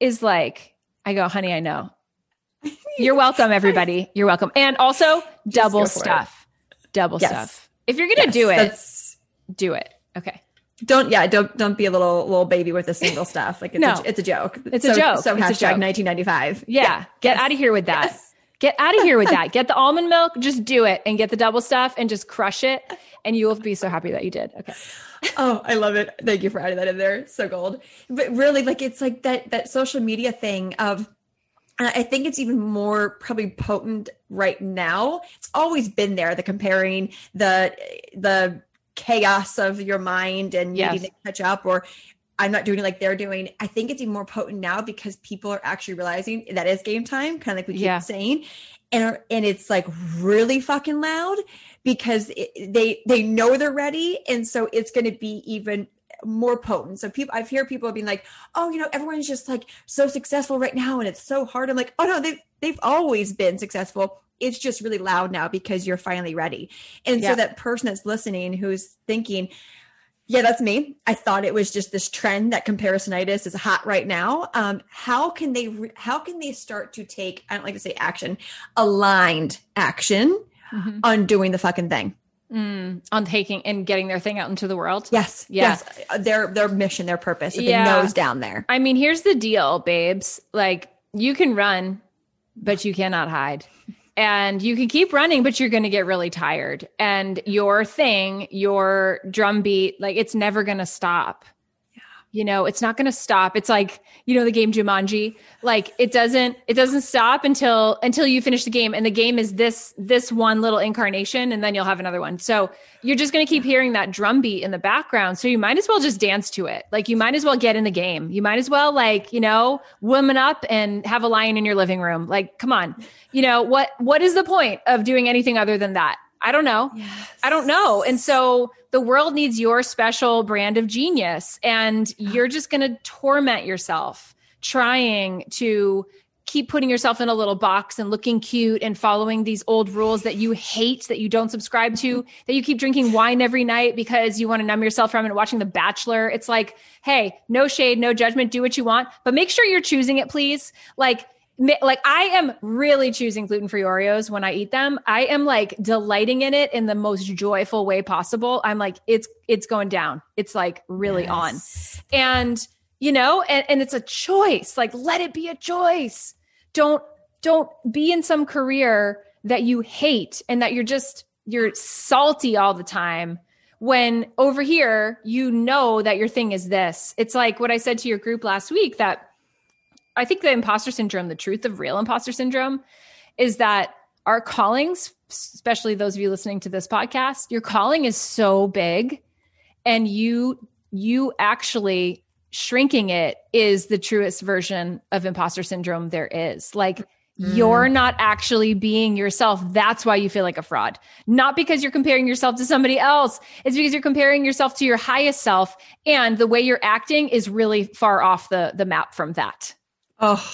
is like i go honey i know you're welcome everybody. You're welcome. And also double for it. stuff. Double Yes. stuff. If you're gonna Yes, do it do it. Okay. Don't yeah don't don't be a little little baby with a single stuff. Like it's, No. a, it's a joke. It's a so, joke. so It's a hashtag joke. 1995 yeah, get Yes. out of here with that. Get out of here with that. Get the almond milk. Just do it and get the double stuff and just crush it and you will be so happy that you did. Okay. Oh i love it. Thank you for adding that in there. So gold. But really like it's like that that social media thing of I think it's even more probably potent right now. It's always been there, the comparing, the the chaos of your mind and Yes. needing to catch up or I'm not doing it like they're doing. I think it's even more potent now because people are actually realizing that is game time, kind of like we keep Yeah. saying. And and it's like really fucking loud because it, they they know they're ready and so it's going to be even more potent. So people, I've heard people being like, "Oh, you know, everyone's just like so successful right now, and it's so hard." I'm like, "Oh no, they've they've always been successful. It's just really loud now because you're finally ready." And Yeah. so that person that's listening who's thinking, "Yeah, that's me. I thought it was just this trend that comparisonitis is hot right now." Um, how can they? Re- how can they start to take? I don't like to say action, aligned action Mhm. on doing the fucking thing. Mm, on taking and getting their thing out into the world Yes, Yeah. yes, their their mission, their purpose, that Yeah. they knows down there. I mean, here's the deal, babes. Like, you can run, but you cannot hide. and you can keep running but you're going to get really tired and your thing your drum beat like it's never going to stop you know it's not going to stop. It's like you know the game jumanji? Like it doesn't it doesn't stop until until you finish the game and the game is this this one little incarnation and then you'll have another one. So you're just going to keep hearing that drum beat in the background so you might as well just dance to it. Like you might as well get in the game. You might as well like you know woman up and have a lion in your living room. Like come on. You know what what is the point of doing anything other than that I don't know. Yes. I don't know. And so the world needs your special brand of genius. And you're just going to torment yourself trying to keep putting yourself in a little box and looking cute and following these old rules that you hate, that you don't subscribe to, mm-hmm. that you keep drinking wine every night because you want to numb yourself from it, watching The Bachelor. It's like, hey, no shade, no judgment, do what you want, but make sure you're choosing it, please. Like, like I am really choosing gluten free Oreos when I eat them. I am like delighting in it in the most joyful way possible. I'm like, it's it's going down. It's like really yes. on. And you know, and, and it's a choice. Like let it be a choice. Don't don't be in some career that you hate and that you're just you're salty all the time when over here you know that your thing is this. It's like what I said to your group last week that I think the imposter syndrome, the truth of real imposter syndrome is that our callings, especially those of you listening to this podcast, your calling is so big and you you actually shrinking it is the truest version of imposter syndrome there is. Like Mm. You're not actually being yourself. That's why you feel like a fraud. Not because you're comparing yourself to somebody else. It's because you're comparing yourself to your highest self. And the way you're acting is really far off the, the map from that. Oh,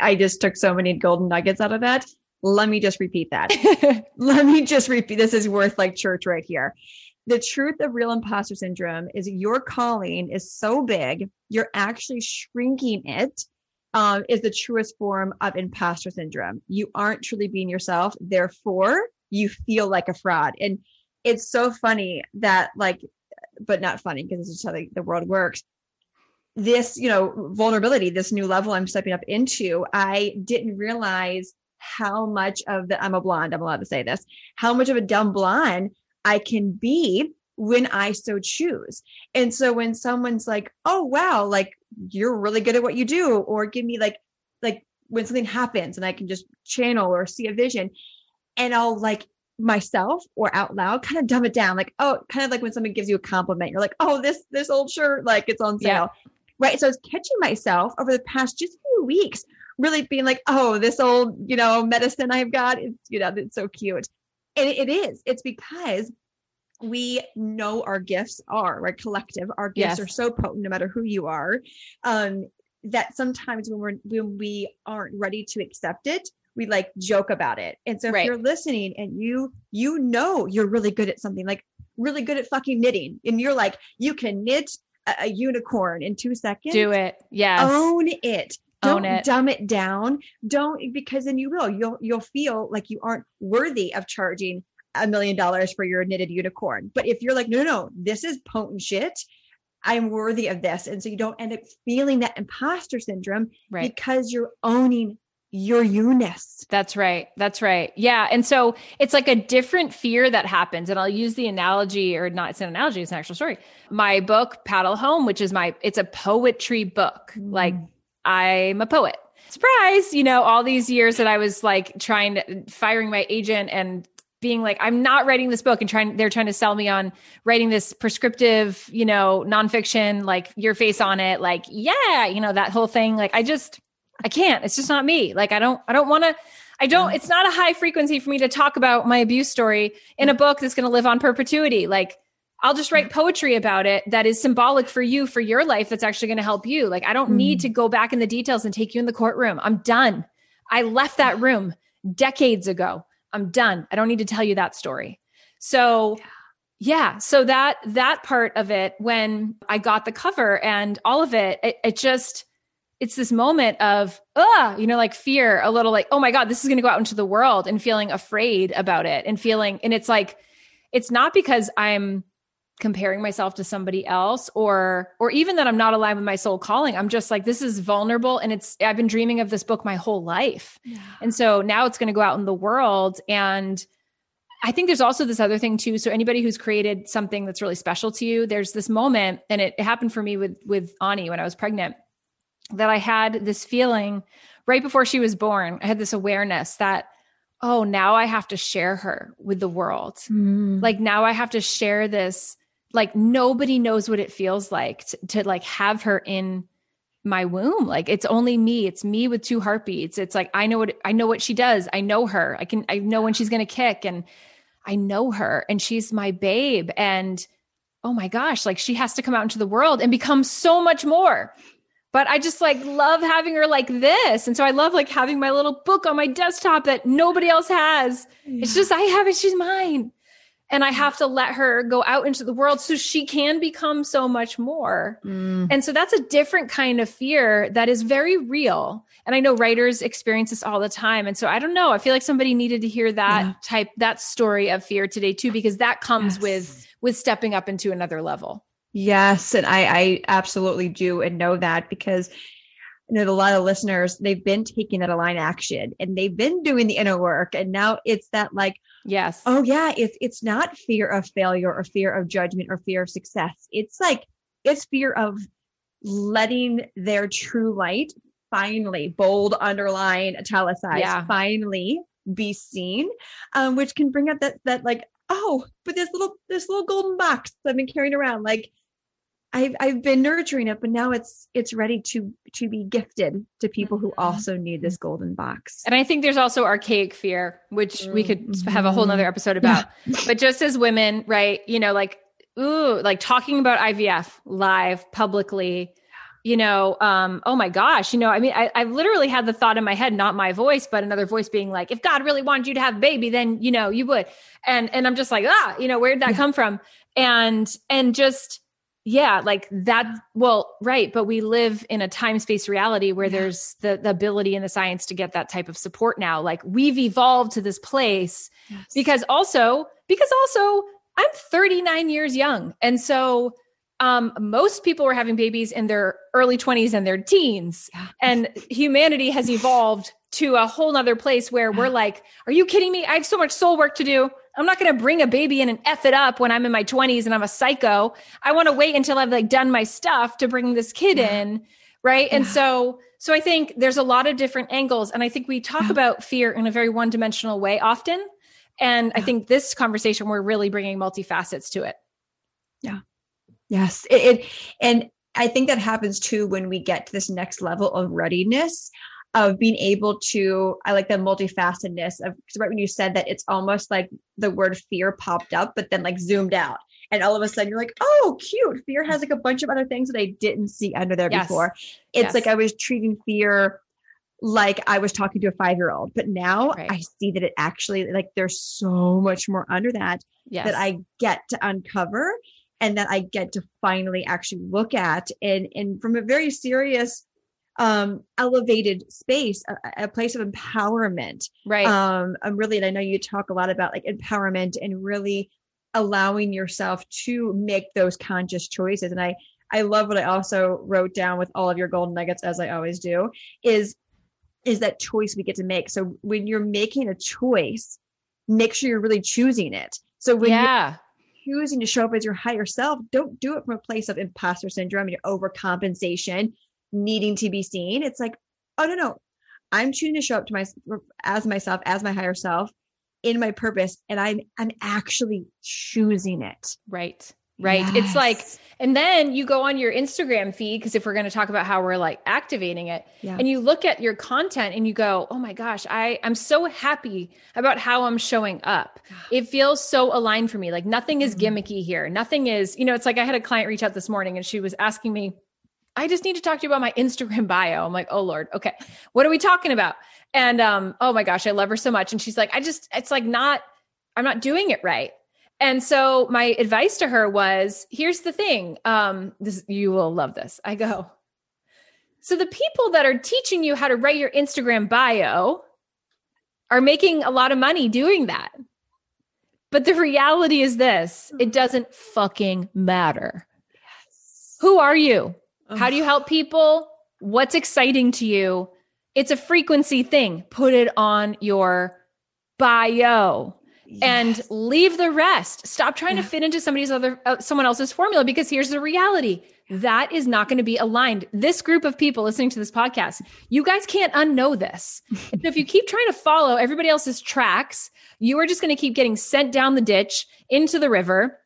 I just took so many golden nuggets out of that. Let me just repeat that. Let me just repeat. This is worth like church right here. The truth of real imposter syndrome is your calling is so big, you're actually shrinking it. Um, is the truest form of imposter syndrome. You aren't truly being yourself. Therefore, you feel like a fraud. And it's so funny that, like, but not funny because this is how the, the world works this, you know, vulnerability, this new level I'm stepping up into, I didn't realize how much of the, I'm a blonde, I'm allowed to say this, how much of a dumb blonde I can be when I so choose. And so when someone's like, oh, wow, like you're really good at what you do, or give me like, like when something happens and I can just channel or see a vision and I'll like myself or out loud kind of dumb it down like oh kind of like when someone gives you a compliment you're like oh this this old shirt like it's on sale yeah right? So I was catching myself over the past just few weeks, really being like, oh, this old, you know, medicine I've got, it's, you know, it's so cute. And it is. It's because we know our gifts are right collective our gifts yes. are so potent no matter who you are um that sometimes when we're when we aren't ready to accept it we like joke about it and so if right. you're listening and you you know you're really good at something like really good at fucking knitting and you're like you can knit a, unicorn in two seconds. Do it. Yes. Own it. Don't Own it. dumb it down. Don't because then you will. You'll you'll feel like you aren't worthy of charging a million dollars for your knitted unicorn. But if you're like, no, no, no, this is potent shit. I'm worthy of this. And so you don't end up feeling that imposter syndrome right. because you're owning your you-ness. That's right. That's right. Yeah. And so it's like a different fear that happens. And I'll use the analogy, or not, it's an analogy, it's an actual story. My book, Paddle Home, which is my, it's a poetry book. Mm. Like I'm a poet. Surprise, you know, all these years that I was like trying to firing my agent and being like, I'm not writing this book and trying, they're trying to sell me on writing this prescriptive, you know, nonfiction, like your face on it, like, yeah, you know, that whole thing. Like, I just, I can't. It's just not me. Like I don't I don't want to I don't it's not a high frequency for me to talk about my abuse story in a book that's going to live on perpetuity. Like I'll just write poetry about it that is symbolic for you for your life that's actually going to help you. Like I don't need mm. to go back in the details and take you in the courtroom. I'm done. I left that room decades ago. I'm done. I don't need to tell you that story. So yeah, so that that part of it when I got the cover and all of it, it, it just it's this moment of ah you know like fear a little like oh my god this is going to go out into the world and feeling afraid about it and feeling and it's like it's not because i'm comparing myself to somebody else or or even that I'm not aligned with my soul calling. I'm just like this is vulnerable and it's I've been dreaming of this book my whole life. Yeah. And so now it's going to go out in the world and I think there's also this other thing too. So anybody who's created something that's really special to you, there's this moment and it, it happened for me with with Ani when I was pregnant that I had this feeling right before she was born. I had this awareness that oh, now I have to share her with the world. Mm. Like now I have to share this like nobody knows what it feels like to, to like have her in my womb. Like it's only me. It's me with two heartbeats. It's like i know what i know what she does. I know her. I can i know when she's going to kick and i know her and she's my babe. And oh my gosh like she has to come out into the world and become so much more but i just like love having her like this and so i love like having my little book on my desktop that nobody else has yeah. it's just i have it she's mine and I have to let her go out into the world so she can become so much more. Mm. And so that's a different kind of fear that is very real. And I know writers experience this all the time. And so I don't know, I feel like somebody needed to hear that yeah. type that story of fear today too because that comes yes. with with stepping up into another level. Yes, and I I absolutely do and know that because I know a lot of listeners, they've been taking that aligned action and they've been doing the inner work. And now it's that like, yes, oh yeah, it's it's not fear of failure or fear of judgment or fear of success. It's like it's fear of letting their true light finally bold, underline, italicized, yeah. finally be seen, um, which can bring up that that like, oh, but this little this little golden box I've been carrying around, like I've I've been nurturing it, but now it's it's ready to to be gifted to people who mm-hmm. also need this golden box. And I think there's also archaic fear, which we could have a whole nother mm-hmm. episode about. Yeah. But just as women, right? You know, like ooh, like talking about IVF live publicly, you know, um, oh my gosh, you know, I mean, I, I literally had the thought in my head, not my voice, but another voice being like, if God really wanted you to have a baby, then you know you would. And and I'm just like, ah, you know, where'd that yeah. come from? And and just yeah like that well right but we live in a time space reality where yeah. there's the, the ability and the science to get that type of support now like we've evolved to this place yes. because also because also i'm 39 years young and so um, most people were having babies in their early 20s and their teens yeah. and humanity has evolved to a whole nother place where we're like are you kidding me i have so much soul work to do I'm not going to bring a baby in and F it up when I'm in my 20s and I'm a psycho. I want to wait until I've like done my stuff to bring this kid yeah. in. Right. Yeah. And so, so I think there's a lot of different angles. And I think we talk yeah. about fear in a very one dimensional way often. And I think this conversation, we're really bringing multifacets to it. Yeah. Yes. It, it, and I think that happens too when we get to this next level of readiness of being able to i like the multifacetedness of because right when you said that it's almost like the word fear popped up but then like zoomed out and all of a sudden you're like oh cute fear has like a bunch of other things that i didn't see under there yes. before it's yes. like i was treating fear like i was talking to a five year old but now right. i see that it actually like there's so much more under that yes. that i get to uncover and that i get to finally actually look at and and from a very serious um, elevated space, a, a, place of empowerment. Right. Um, I'm really, and I know you talk a lot about like empowerment and really allowing yourself to make those conscious choices. And I, I love what I also wrote down with all of your golden nuggets, as I always do, is is that choice we get to make. So when you're making a choice, make sure you're really choosing it. So when yeah. you're choosing to show up as your higher self, don't do it from a place of imposter syndrome and your overcompensation needing to be seen. It's like, oh no, no. I'm choosing to show up to my as myself, as my higher self in my purpose. And I'm I'm actually choosing it. Right. Right. Yes. It's like, and then you go on your Instagram feed, because if we're going to talk about how we're like activating it, yeah. and you look at your content and you go, oh my gosh, I, I'm so happy about how I'm showing up. It feels so aligned for me. Like nothing is mm-hmm. gimmicky here. Nothing is, you know, it's like I had a client reach out this morning and she was asking me, I just need to talk to you about my Instagram bio. I'm like, oh Lord, okay. What are we talking about? And um, oh my gosh, I love her so much. And she's like, I just, it's like not, I'm not doing it right. And so my advice to her was, here's the thing. Um, this you will love this. I go, so the people that are teaching you how to write your Instagram bio are making a lot of money doing that. But the reality is this it doesn't fucking matter. Who are you? How do you help people? What's exciting to you? It's a frequency thing. Put it on your bio and leave the rest. Stop trying Yeah. to fit into somebody's other uh, someone else's formula because here's the reality. That is not going to be aligned. This group of people listening to this podcast, you guys can't unknow this. If you keep trying to follow everybody else's tracks, you are just going to keep getting sent down the ditch into the river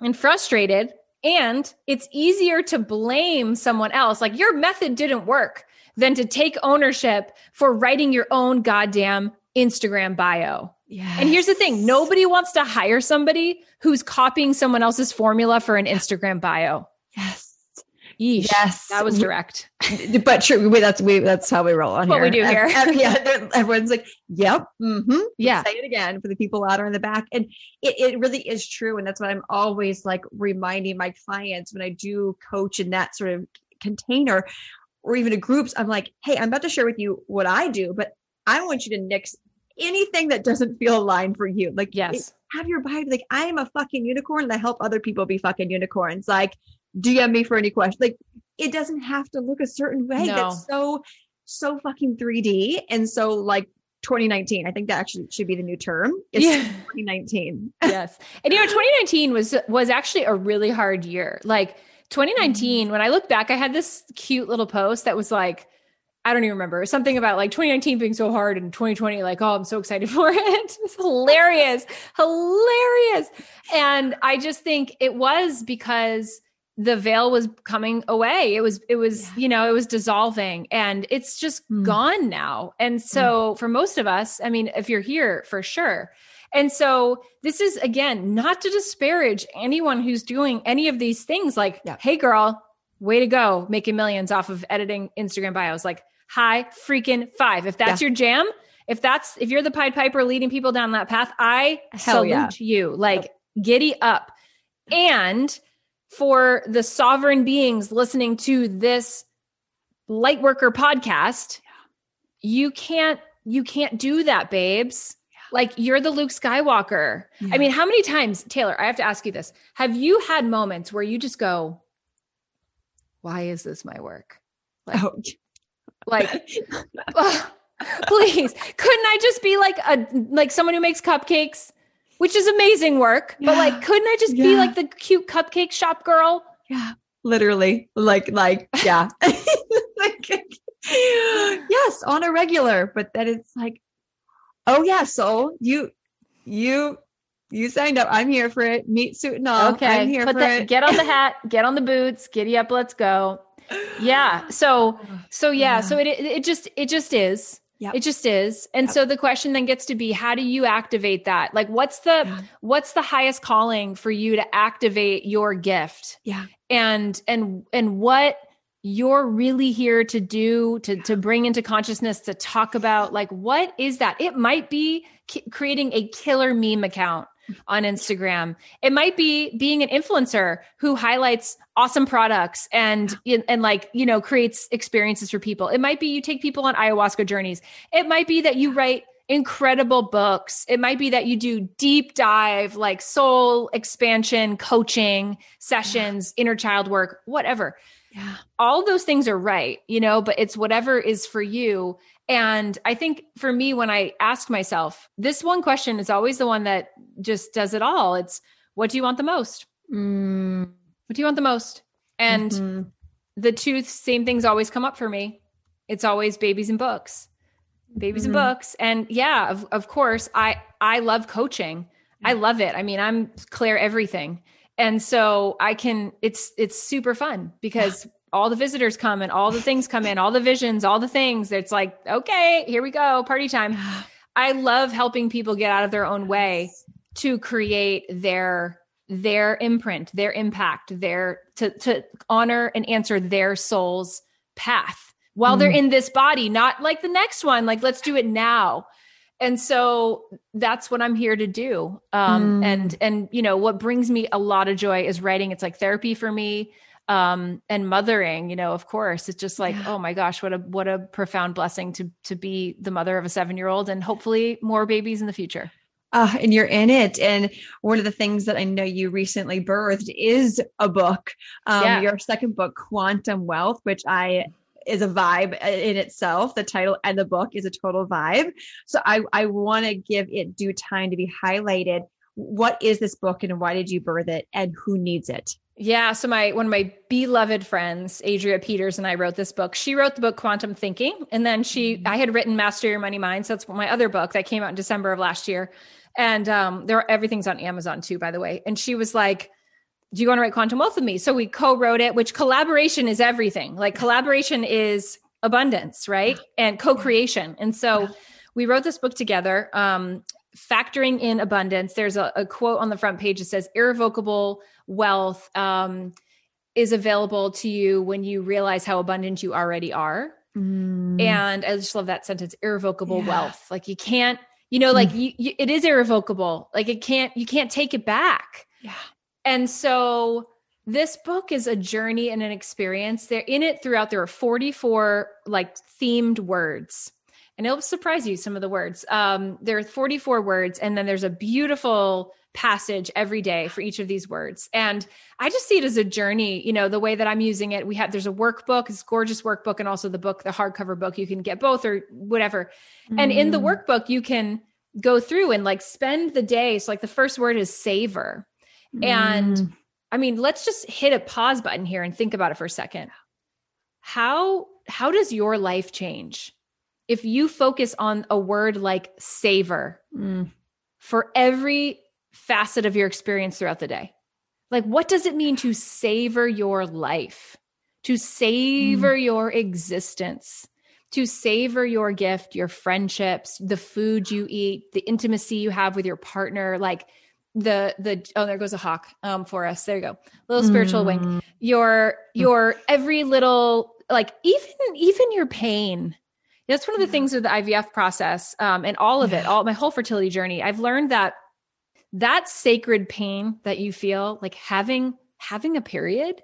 and frustrated. And it's easier to blame someone else, like your method didn't work, than to take ownership for writing your own goddamn Instagram bio. Yeah. And here's the thing nobody wants to hire somebody who's copying someone else's formula for an Instagram bio. yes. Yeesh. Yes. That was direct. but true. We, that's we. That's how we roll on What here. we do here. ev- yeah. Everyone's like, "Yep, mm-hmm." Yeah. Say it again for the people out there in the back, and it, it really is true. And that's what I'm always like reminding my clients when I do coach in that sort of container, or even in groups. I'm like, "Hey, I'm about to share with you what I do, but I want you to nix anything that doesn't feel aligned for you. Like, Yes. have your bio be like, I am a fucking unicorn and I help other people be fucking unicorns. Like, DM me for any questions. Like, it doesn't have to look a certain way. No. That's so, so fucking 3D. And so, like, 2019, I think that actually should be the new term. It's Yeah. 2019. yes. And you know, 2019 was was actually a really hard year. Like 2019, mm-hmm. when I look back, I had this cute little post that was like, I don't even remember something about like 2019 being so hard and 2020, like, oh, I'm so excited for it. It's hilarious, hilarious. And I just think it was because the veil was coming away. It was, it was, Yeah. you know, it was dissolving and it's just Hmm. gone now. And so for most of us, I mean, if you're here for sure. And so this is again, not to disparage anyone who's doing any of these things like, Yeah. hey girl, way to go, making millions off of editing Instagram bios. Like high freaking five. If that's your jam, if that's if you're the Pied Piper leading people down that path, I Hell salute yeah. you. Like giddy up. And for the sovereign beings listening to this Lightworker podcast, you can't you can't do that, babes. Like you're the Luke Skywalker. I mean, how many times, Taylor, I have to ask you this. Have you had moments where you just go, why is this my work? Like, Oh, like please, couldn't I just be like a like someone who makes cupcakes, which is amazing work, but like couldn't I just be like the cute cupcake shop girl? yeah. Literally. Like, like, yeah. like, yes, on a regular, but then it's like, oh yeah, soul, you, you, you signed up. I'm here for it. Meat suit and all. okay, I'm here put for it. get on the hat, get on the boots, giddy up, let's go. Yeah. So so yeah, Yeah. so it it just it just is. Yep. It just is. And Yep. so the question then gets to be how do you activate that? Like what's the Yeah. what's the highest calling for you to activate your gift? Yeah. And and and what you're really here to do to to bring into consciousness to talk about like what is that? It might be ki- creating a killer meme account on Instagram. It might be being an influencer who highlights awesome products and and like, you know, creates experiences for people. It might be you take people on ayahuasca journeys. It might be that you write incredible books. It might be that you do deep dive like soul expansion coaching sessions, inner child work, whatever Yeah. all those things are right, you know, but it's whatever is for you. And I think for me, when I ask myself, this one question is always the one that just does it all. It's what do you want the most? Mm, What do you want the most? And mhm. the two same things always come up for me. It's always babies and books, babies Mhm. and books. And yeah, of, of course, I, I love coaching. I love it. I mean, I'm clear everything. And so I can, it's, it's super fun because all the visitors come and all the things come in, all the visions, all the things. It's like, okay, here we go, party time. I love helping people get out of their own way to create their their imprint, their impact, their to to honor and answer their soul's path while they're Mm. in this body, not like the next one, like let's do it now. And so that's what I'm here to do. Um Mm. and and you know what brings me a lot of joy is writing. It's like therapy for me um and mothering you know of course it's just like Yeah. oh my gosh what a what a profound blessing to to be the mother of a 7 year old and hopefully more babies in the future uh, and you're in it. And one of the things that I know you recently birthed is a book. Um, yeah. Your second book, Quantum Wealth, which I is a vibe in itself. The title and the book is a total vibe. So I, I want to give it due time to be highlighted. What is this book and why did you birth it and who needs it? Yeah. So my one of my beloved friends, Adria Peters, and I wrote this book. She wrote the book Quantum Thinking. And then she mm-hmm. I had written Master Your Money Mind. So that's my other book that came out in December of last year. And um, there everything's on Amazon too, by the way. And she was like, Do you want to write Quantum Wealth with me? So we co-wrote it, which collaboration is everything. Like collaboration is abundance, right? And co-creation. And so we wrote this book together. Um, factoring in abundance. There's a, a, quote on the front page that says irrevocable wealth um, is available to you when you realize how abundant you already are. Mm. And I just love that sentence irrevocable yeah. wealth. Like you can't you know like mm. you, you, it is irrevocable like it can't you can't take it back yeah and so this book is a journey and an experience there in it throughout there are 44 like themed words and it'll surprise you some of the words um there are 44 words and then there's a beautiful passage every day for each of these words. And I just see it as a journey, you know, the way that I'm using it. We have there's a workbook, it's gorgeous workbook, and also the book, the hardcover book. You can get both or whatever. Mm. And in the mm. workbook, you can go through and like spend the day. So like the first word is savor. Mm. And I mean, let's just hit a pause button here and think about it for a second. How how does your life change if you focus on a word like savor mm. for every facet of your experience throughout the day. Like, what does it mean to savor your life, to savor mm. your existence, to savor your gift, your friendships, the food you eat, the intimacy you have with your partner, like the the oh there goes a hawk um for us. There you go. Little spiritual mm. wing your your every little like even even your pain. That's one of the things with the ivf process um and all of it all my whole fertility journey. I've learned that that sacred pain that you feel like having having a period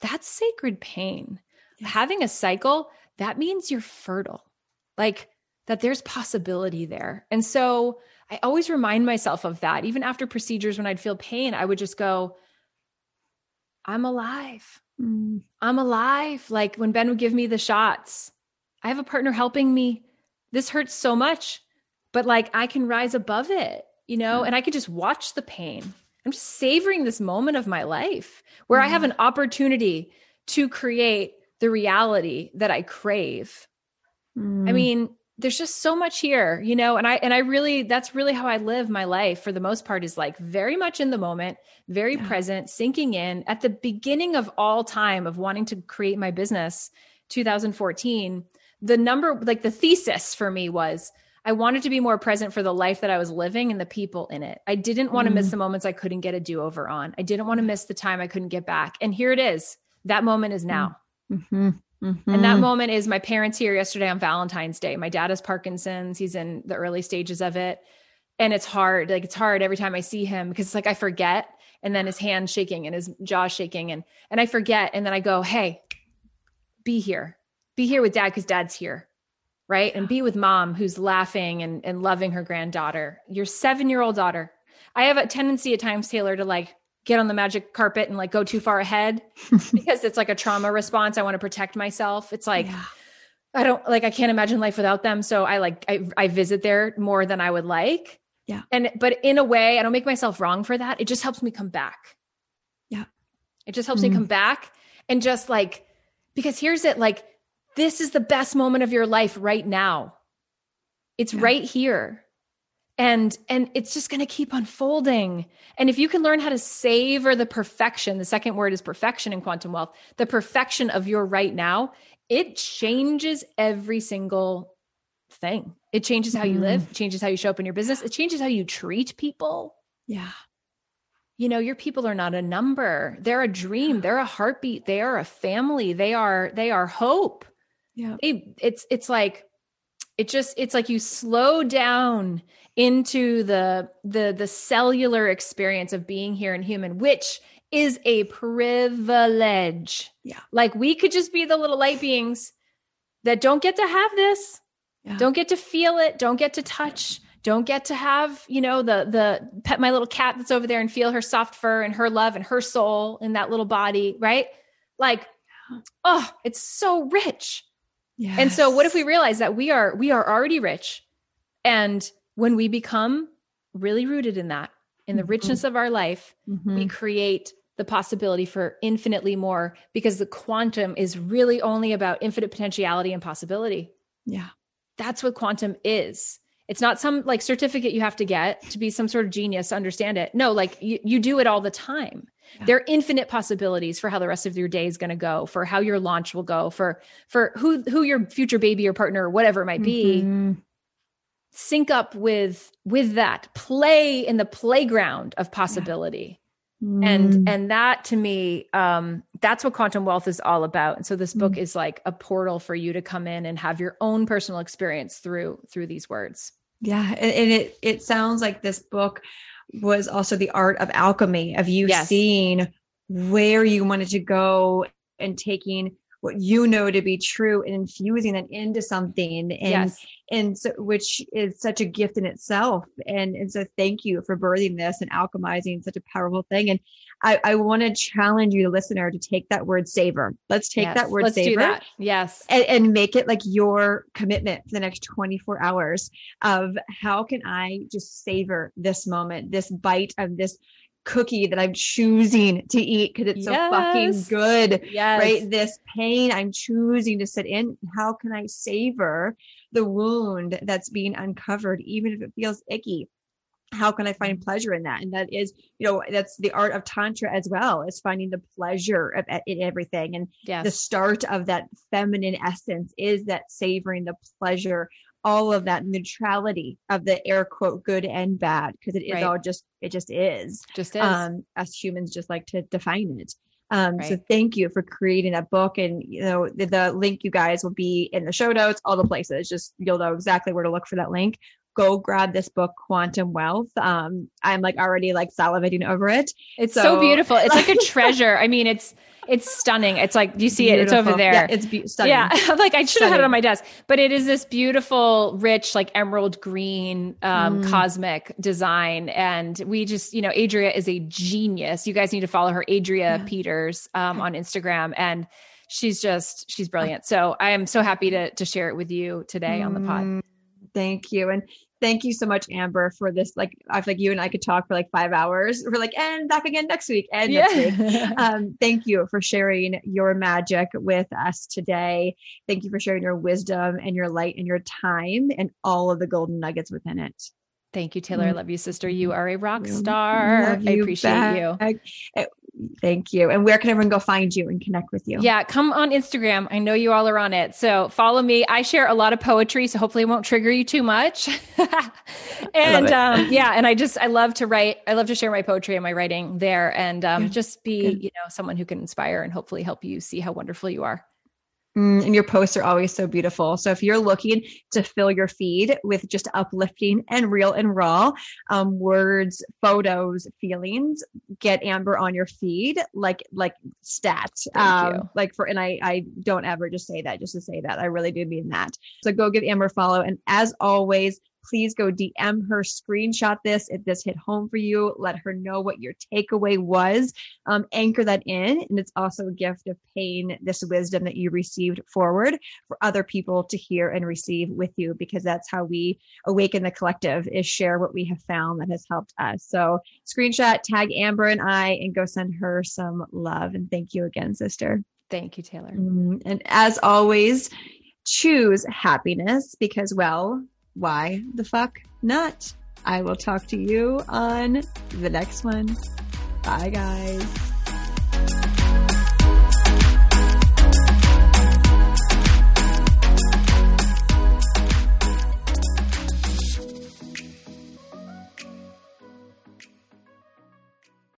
that's sacred pain. Yeah. having a cycle that means you're fertile. Like that there's possibility there. And so i always remind myself of that even after procedures when i'd feel pain i would just go i'm alive mm. i'm alive like when ben would give me the shots i have a partner helping me this hurts so much but like i can rise above it you know, mm. and I could just watch the pain. I'm just savoring this moment of my life where mm. I have mm. an opportunity to create the reality that I crave. Mm. I mean, there's just so much here, you know, and I and I really that's really how I live my life for the most part is like very much in the moment, very yeah. present, sinking in. At the beginning of all time of wanting to create my business, 2014, the number like the thesis for me was I wanted to be more present for the life that I was living and the people in it. I didn't want to mm. miss the moments I couldn't get a do over on. I didn't want to miss the time I couldn't get back. And here it is. That moment is now. Mm-hmm. Mm-hmm. And that moment is my parents here yesterday on Valentine's Day. My dad has Parkinson's. He's in the early stages of it. And it's hard. Like it's hard every time I see him because it's like I forget and then his hand shaking and his jaw shaking and and I forget and then I go, "Hey, be here. Be here with dad cuz dad's here." right? And be with mom who's laughing and, and loving her granddaughter, your seven year old daughter. I have a tendency at times, Taylor, to like get on the magic carpet and like go too far ahead because it's like a trauma response. I want to protect myself. It's like, yeah. I don't like, I can't imagine life without them. So I like, I, I visit there more than I would like. Yeah. And, but in a way, I don't make myself wrong for that. It just helps me come back. Yeah. It just helps mm-hmm. me come back and just like, because here's it like, this is the best moment of your life right now. It's yeah. right here. And and it's just going to keep unfolding. And if you can learn how to savor the perfection, the second word is perfection in quantum wealth, the perfection of your right now, it changes every single thing. It changes how you live, mm. changes how you show up in your business, it changes how you treat people. Yeah. You know, your people are not a number. They're a dream. They're a heartbeat. They are a family. They are they are hope yeah it, it's it's like it just it's like you slow down into the the the cellular experience of being here and human which is a privilege yeah like we could just be the little light beings that don't get to have this yeah. don't get to feel it don't get to touch don't get to have, you know, the the pet my little cat that's over there and feel her soft fur and her love and her soul in that little body, right? Like, oh, it's so rich. Yes. And so what if we realize that we are we are already rich and when we become really rooted in that, in the mm-hmm. richness of our life, mm-hmm. we create the possibility for infinitely more because the quantum is really only about infinite potentiality and possibility. Yeah. That's what quantum is. It's not some like certificate you have to get to be some sort of genius to understand it. No, like you, you do it all the time. Yeah. There are infinite possibilities for how the rest of your day is going to go, for how your launch will go, for for who who your future baby or partner or whatever it might be. Mm-hmm. Sync up with with that. Play in the playground of possibility. Yeah. Mm. And and that to me um that's what quantum wealth is all about. And so this book mm. is like a portal for you to come in and have your own personal experience through through these words. Yeah, and, and it it sounds like this book was also the art of alchemy of you yes. seeing where you wanted to go and taking what you know to be true and infusing that into something and yes. and so which is such a gift in itself and and so thank you for birthing this and alchemizing such a powerful thing and i i want to challenge you the listener to take that word savor let's take yes. that word let's savor that. yes and, and make it like your commitment for the next 24 hours of how can i just savor this moment this bite of this cookie that I'm choosing to eat because it's yes. so fucking good. Yes. Right. This pain I'm choosing to sit in. How can I savor the wound that's being uncovered, even if it feels icky? How can I find mm-hmm. pleasure in that? And that is, you know, that's the art of Tantra as well, is finding the pleasure of in everything. And yes. the start of that feminine essence is that savoring the pleasure all of that neutrality of the air quote good and bad because it is right. all just it just is. Just is. um as humans just like to define it. Um right. so thank you for creating that book and you know the, the link you guys will be in the show notes all the places. Just you'll know exactly where to look for that link. Go grab this book quantum wealth. Um i'm like already like salivating over it. It's so, so beautiful. It's like a treasure. I mean it's it's stunning. It's like, you see beautiful. it? It's over there. Yeah, it's be- stunning. Yeah. like I should have had it on my desk, but it is this beautiful, rich, like emerald green, um, mm. cosmic design. And we just, you know, Adria is a genius. You guys need to follow her, Adria yeah. Peters, um, on Instagram. And she's just, she's brilliant. So I am so happy to, to share it with you today mm. on the pod. Thank you. And thank you so much, Amber, for this. Like, I feel like you and I could talk for like five hours. We're like, and back again next week and yeah. next week. Um, thank you for sharing your magic with us today. Thank you for sharing your wisdom and your light and your time and all of the golden nuggets within it. Thank you, Taylor. I mm. love you, sister. You are a rock star. I appreciate back. you. Thank you. And where can everyone go find you and connect with you? Yeah, come on Instagram. I know you all are on it. So follow me. I share a lot of poetry, so hopefully it won't trigger you too much. and um, yeah, and I just I love to write. I love to share my poetry and my writing there, and um, just be Good. you know someone who can inspire and hopefully help you see how wonderful you are. Mm, and your posts are always so beautiful. So if you're looking to fill your feed with just uplifting and real and raw um, words, photos, feelings, get Amber on your feed like like stats. Um, like for and I I don't ever just say that just to say that. I really do mean that. So go give Amber a follow. And as always, please go DM her, screenshot this if this hit home for you. Let her know what your takeaway was. Um, anchor that in. And it's also a gift of paying this wisdom that you received forward for other people to hear and receive with you, because that's how we awaken the collective is share what we have found that has helped us. So screenshot, tag Amber and I, and go send her some love. And thank you again, sister. Thank you, Taylor. Mm, and as always, choose happiness because, well, why the fuck not? I will talk to you on the next one. Bye, guys.